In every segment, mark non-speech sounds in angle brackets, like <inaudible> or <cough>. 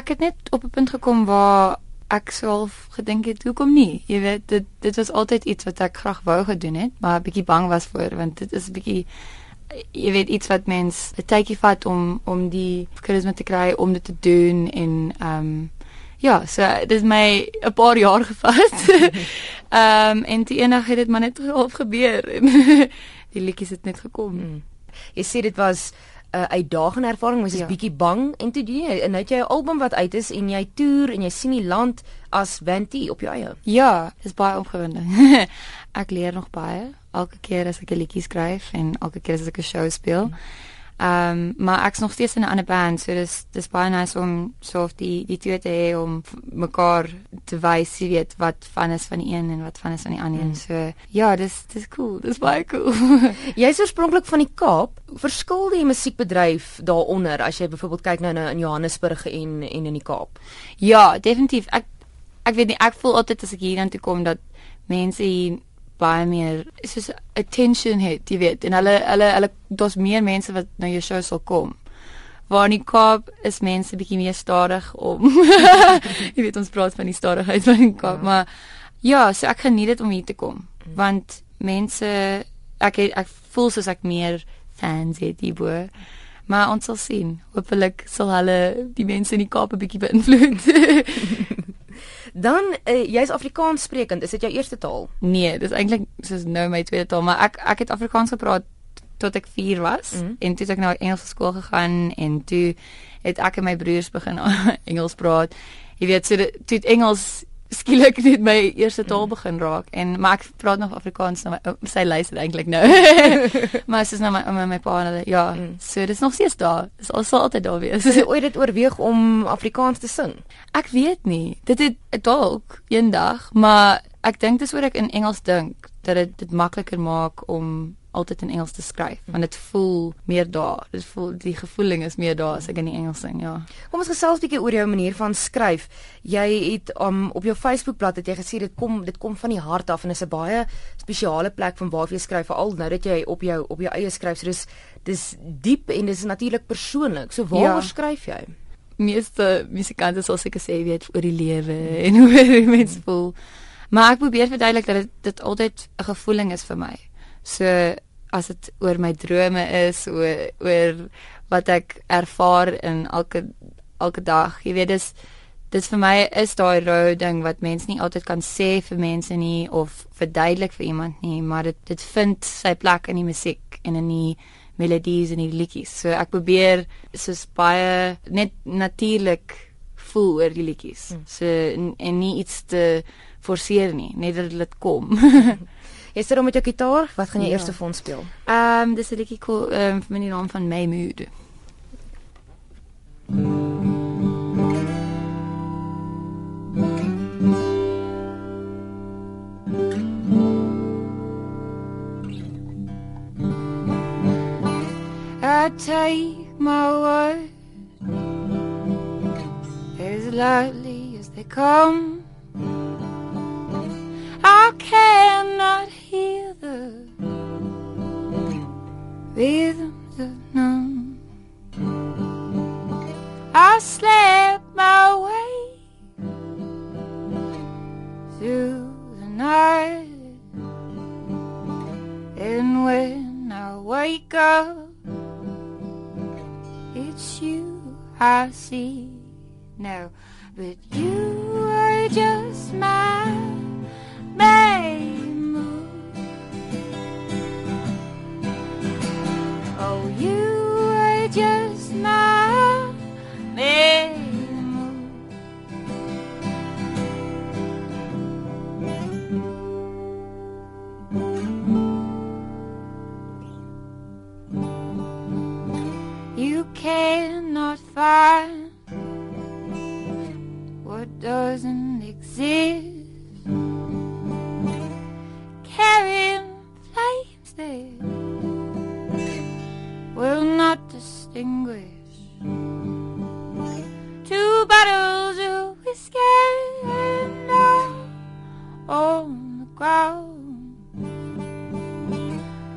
ek het net op 'n punt gekom waar ek self gedink het hoekom nie? Jy weet dit dit was altyd iets wat ek graag wou gedoen het maar 'n bietjie bang was voor want dit is 'n bietjie jy weet iets wat mens 'n tydjie vat om om die karisma te kry om dit te doen en ehm um, ja so dit het my 'n paar jaar gevat. <laughs> Ehm um, en die eendag het dit maar net <laughs> half gebeur en <laughs> die liedjies het net gekom. Hmm. jy sê dit was 'n uh, uitdagende ervaring, mens is ja. bietjie bang en toe doen jy en nou het jy 'n album wat uit is en jy toer en jy sien die land as Vanty op jou eie. Ja, dis baie opgewonde. <laughs> ek leer nog baie elke keer as ek 'n liedjie skryf en elke keer as ek 'n show speel. Mm. Ehm um, maar ek's nog steeds in 'n ander band, so dis dis baie nice om so of die die twee te hê om mekaar te wys, jy weet, wat van is van die een en wat van is van die ander. Mm. So ja, dis dis cool. Dis baie cool. <laughs> Jy's oorspronklik van die Kaap. Verskil die musiekbedryf daaronder as jy byvoorbeeld kyk nou in Johannesburg en en in die Kaap? Ja, definitief. Ek ek weet nie, ek voel altyd as ek hier aan toe kom dat mense hier baie meer soos attention het, jy weet, en hulle hulle hulle daar's meer mense wat na jou show sal kom. Waar in die Kaap is mense bietjie meer stadig om <laughs> jy weet ons praat van die stadigheid van die Kaap, ja. maar ja, so ek geniet dit om hier te kom, want mense ek het, ek voel soos ek meer fans het hierbo. Maar ons sal sien. Hoopelik sal hulle die mense in die Kaap 'n bietjie beïnvloed. <laughs> Dan uh, jy's Afrikaans sprekend, is dit jou eerste taal? Nee, dis eintlik soos nou my tweede taal, maar ek ek het Afrikaans gepraat tot ek 4 was mm. en toe het ek nou Engels skool gegaan en toe het ek en my broers begin <laughs> Engels praat. Jy weet, so toe het Engels skielik <laughs> net my eerste taal begin raak en maar ek praat nog Afrikaans nou sy luister eintlik nou. <laughs> Maar dit is nou my my, my pa en hulle ja mm. so dis nog steeds daar is al sal altyd daar wees. So ooit dit oorweeg om Afrikaans te sing? Ek weet nie dit het dalk eendag maar ek dink dis oor ek in Engels dink dat dit dit makliker maak om altyd in Engels te skryf want dit voel meer daar. Dit voel die gevoeling is meer daar as ek in die Engels sing, ja. Kom ons gesels 'n bietjie oor jou manier van skryf. Jy het um, op jou Facebookblad het jy gesê dit kom dit kom van die hart af en is 'n baie spesiale plek van waar jy skryf veral nou dat jy op jou op jou eie skryf. So dis dis diep en dis natuurlik persoonlik. So waar ja. skryf jy? Meeste musikante sal seker sê weet oor die lewe en <laughs> hoe die mens voel. Maar ek probeer verduidelik dat dit dit altyd 'n gevoeling is vir my. So as dit oor my drome is, oor oor wat ek ervaar in elke elke dag. Jy weet dis dis vir my is daai rou ding wat mense nie altyd kan sê vir mense nie of verduidelik vir iemand nie, maar dit dit vind sy plek in die musiek en in die melodies en die liedjies. So ek probeer soos baie net natuurlik voel oor die liedjies. Hmm. So en, en nie iets te forceer nie, net dat dit kom. <laughs> Jy sit dan met jou gitaar, wat gaan jy ja. eers vir ons speel? Ehm um, dis 'n liedjie cool ehm um, die naam van May Mood. I take my as lightly as they come. Rhythms numb. I slept my way through the night, and when I wake up, it's you I see now. But you are just my doesn't exist. carrying flames that will not distinguish two bottles of whiskey and all on the ground.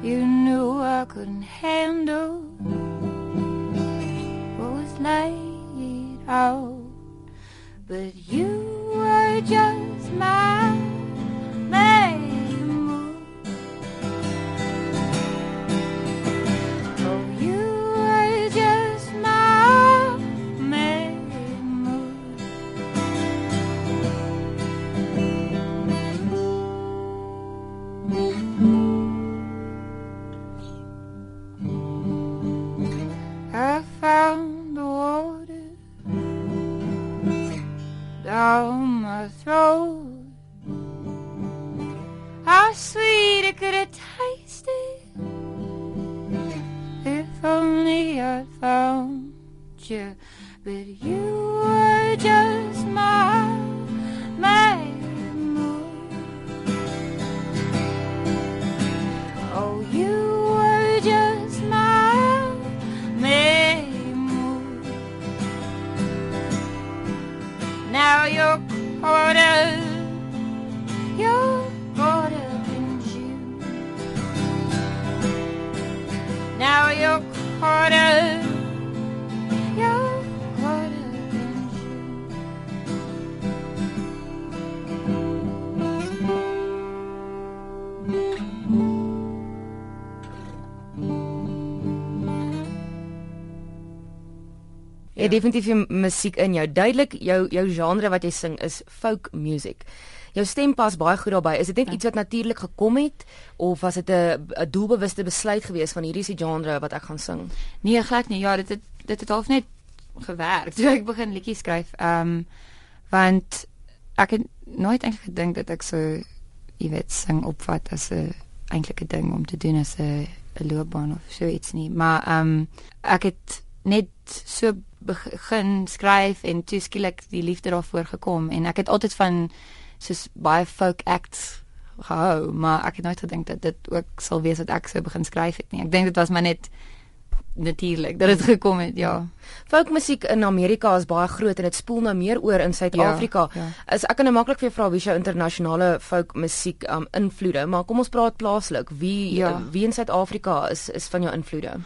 You knew I couldn't handle what was laid out but you future. picture, but you were just my memory. Oh, you were just my memory. Now you're your as. Jy het definitief jou musiek in jou. Duidelik jou jou genre wat jy sing is folk music. Jou stem pas baie goed daarbey. Is dit net iets wat natuurlik gekom het of was dit 'n 'n doelbewuste besluit geweest van hierdie die genre wat ek gaan sing? Nee, glad nie. Ja, dit het dit het half net gewerk toe ek begin liedjies skryf. Ehm um, want ek het nooit eintlik gedink dat ek so jy weet sing opvat as 'n eintlike ding om te doen as 'n 'n loopbaan of so iets nie. Maar ehm um, ek het net so begin skryf en toe skielik die liefde daarvoor gekom en ek het altyd van soos baie folk acts gehou, maar ek het nooit gedink dat dit ook sal wees wat ek sou begin skryf het nie. Ek dink dit was maar net natuurlik dat dit gekom het, ja. Folk musiek in Amerika is baie groot en dit spoel nou meer oor in Suid-Afrika. Ja, ja. Ek kan nou maklik vir jou vra wie jou internasionale folk musiek um invloede, maar kom ons praat plaaslik. Wie ja. wie in Suid-Afrika is is van jou invloede?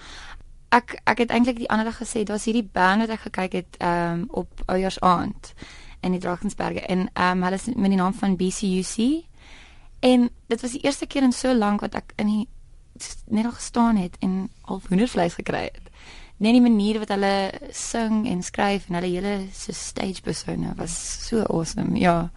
Ek ek het eintlik die ander dag gesê was hierdie band wat ek gekyk het ehm um, op Oujaarsaand in die Drakensberge en ehm um, hulle is met die naam van BCUC en dit was die eerste keer in so lank wat ek in die net al gestaan het en al hoendervleis gekry het. Net die manier wat hulle sing en skryf en hulle hele so stage persona was so awesome. Ja.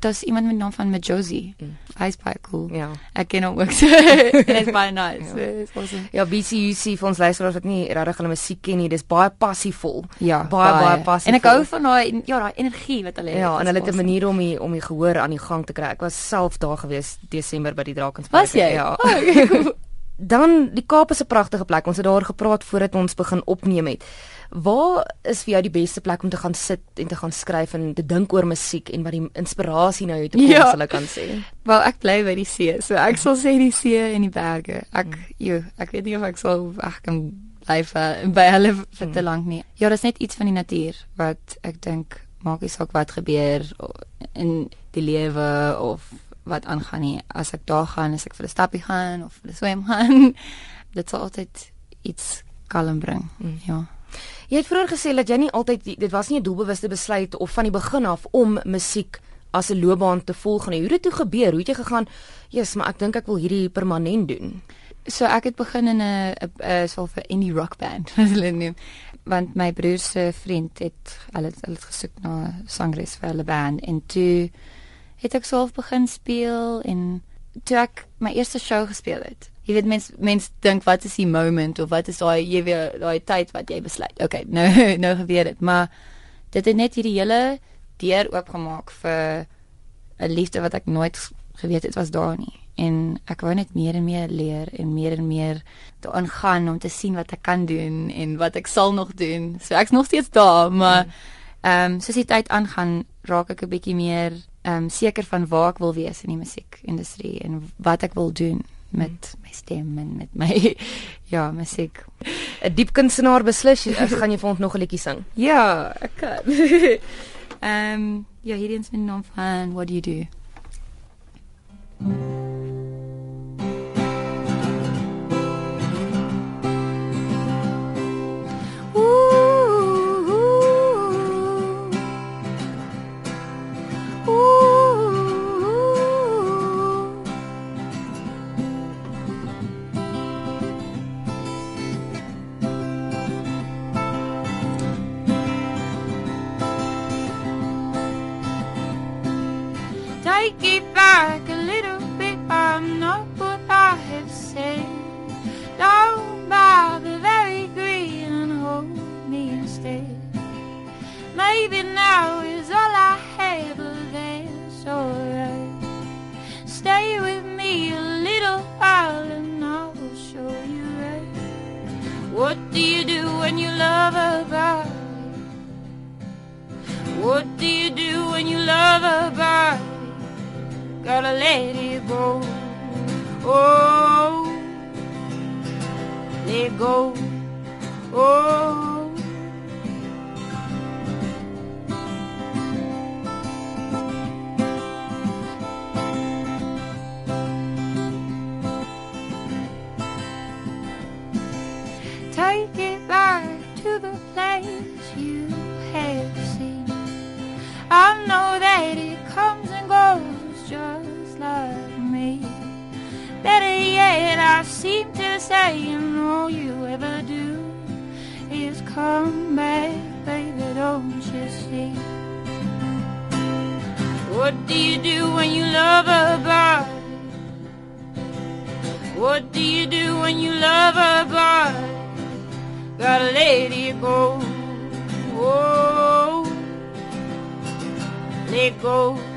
Daar's iemand met die naam van Majosi. Mm. Hy's baie cool. Ja. Ek ken hom ook so. <laughs> en hy's baie <laughs> nice. Ja. So, it's awesome. Ja, BCUC vir ons luisteraars wat nie regtig hulle musiek ken nie, dis baie passievol. Ja, baie baie passief. En ek hou van daai ja, daai energie wat hulle het. Ja, en hulle het 'n awesome. manier om die om die gehoor aan die gang te kry. Ek was self daar gewees Desember by die Drakensberg. Was jy? Ja. Oh, okay, cool. <laughs> Dan die Kaap is 'n pragtige plek. Ons het daar gepraat voordat ons begin opneem het. Waar is vir jou die beste plek om te gaan sit en te gaan skryf en te dink oor musiek en wat die inspirasie nou uit te kom, Ja. sal ek kan sê. Wel, ek bly by die see, so ek sal sê die see en die berge. Ek jo, ek weet nie of ek sal ek kan bly vir by hulle vir te Mm. lank nie. Ja, dis net iets van die natuur wat ek dink maak nie saak wat gebeur in die lewe of wat aangaan nie. As ek daar gaan, as ek vir 'n stappie gaan of vir 'n swem gaan, <laughs> dit sal altyd iets kalm bring. Mm. Ja. Jy het vroeër gesê dat jy nie altyd dit was nie 'n doelbewuste besluit of van die begin af om musiek as 'n loopbaan te volg nie. Hoe het dit toe gebeur? Hoe het jy gegaan? Jesus, maar ek dink ek wil hierdie permanent doen. So ek het begin in 'n so 'n indie rock band, <laughs> as hulle noem. Want my broer se vriend het hulle het, hulle het gesoek na sangres vir hulle band en toe het ek self begin speel en toe ek my eerste show gespeel het. Jy weet mens mens dink wat is die moment of wat is daai jy weet daai tyd wat jy besluit. Okay, <laughs> nou nou gebeur dit, maar dit het net hierdie hele deur oopgemaak vir 'n liefde wat ek nooit geweet het was daar nie en ek wou net meer en meer leer en meer en meer daarin gaan om te sien wat ek kan doen en wat ek sal nog doen. So ek's nog steeds daar, maar ehm um, soos die tyd aangaan, raak ek 'n bietjie meer ehm um, seker van waar ek wil wees in die musiekindustrie en wat ek wil doen met my stem en met my <laughs> ja, musiek. 'n Diep kunstenaar beslis, as gaan jy vir ons nog 'n liedjie sing. <laughs> Ja, ek kan. <laughs> Ehm um, ja, hierdie is die naam van What Do You Do? Ooh, love a body? What do you do when you love a body? Gotta let it go. Oh, let go. Oh. What do you do when you love a bird? What do you do when you love a bird? Gotta let it go. Oh, let go.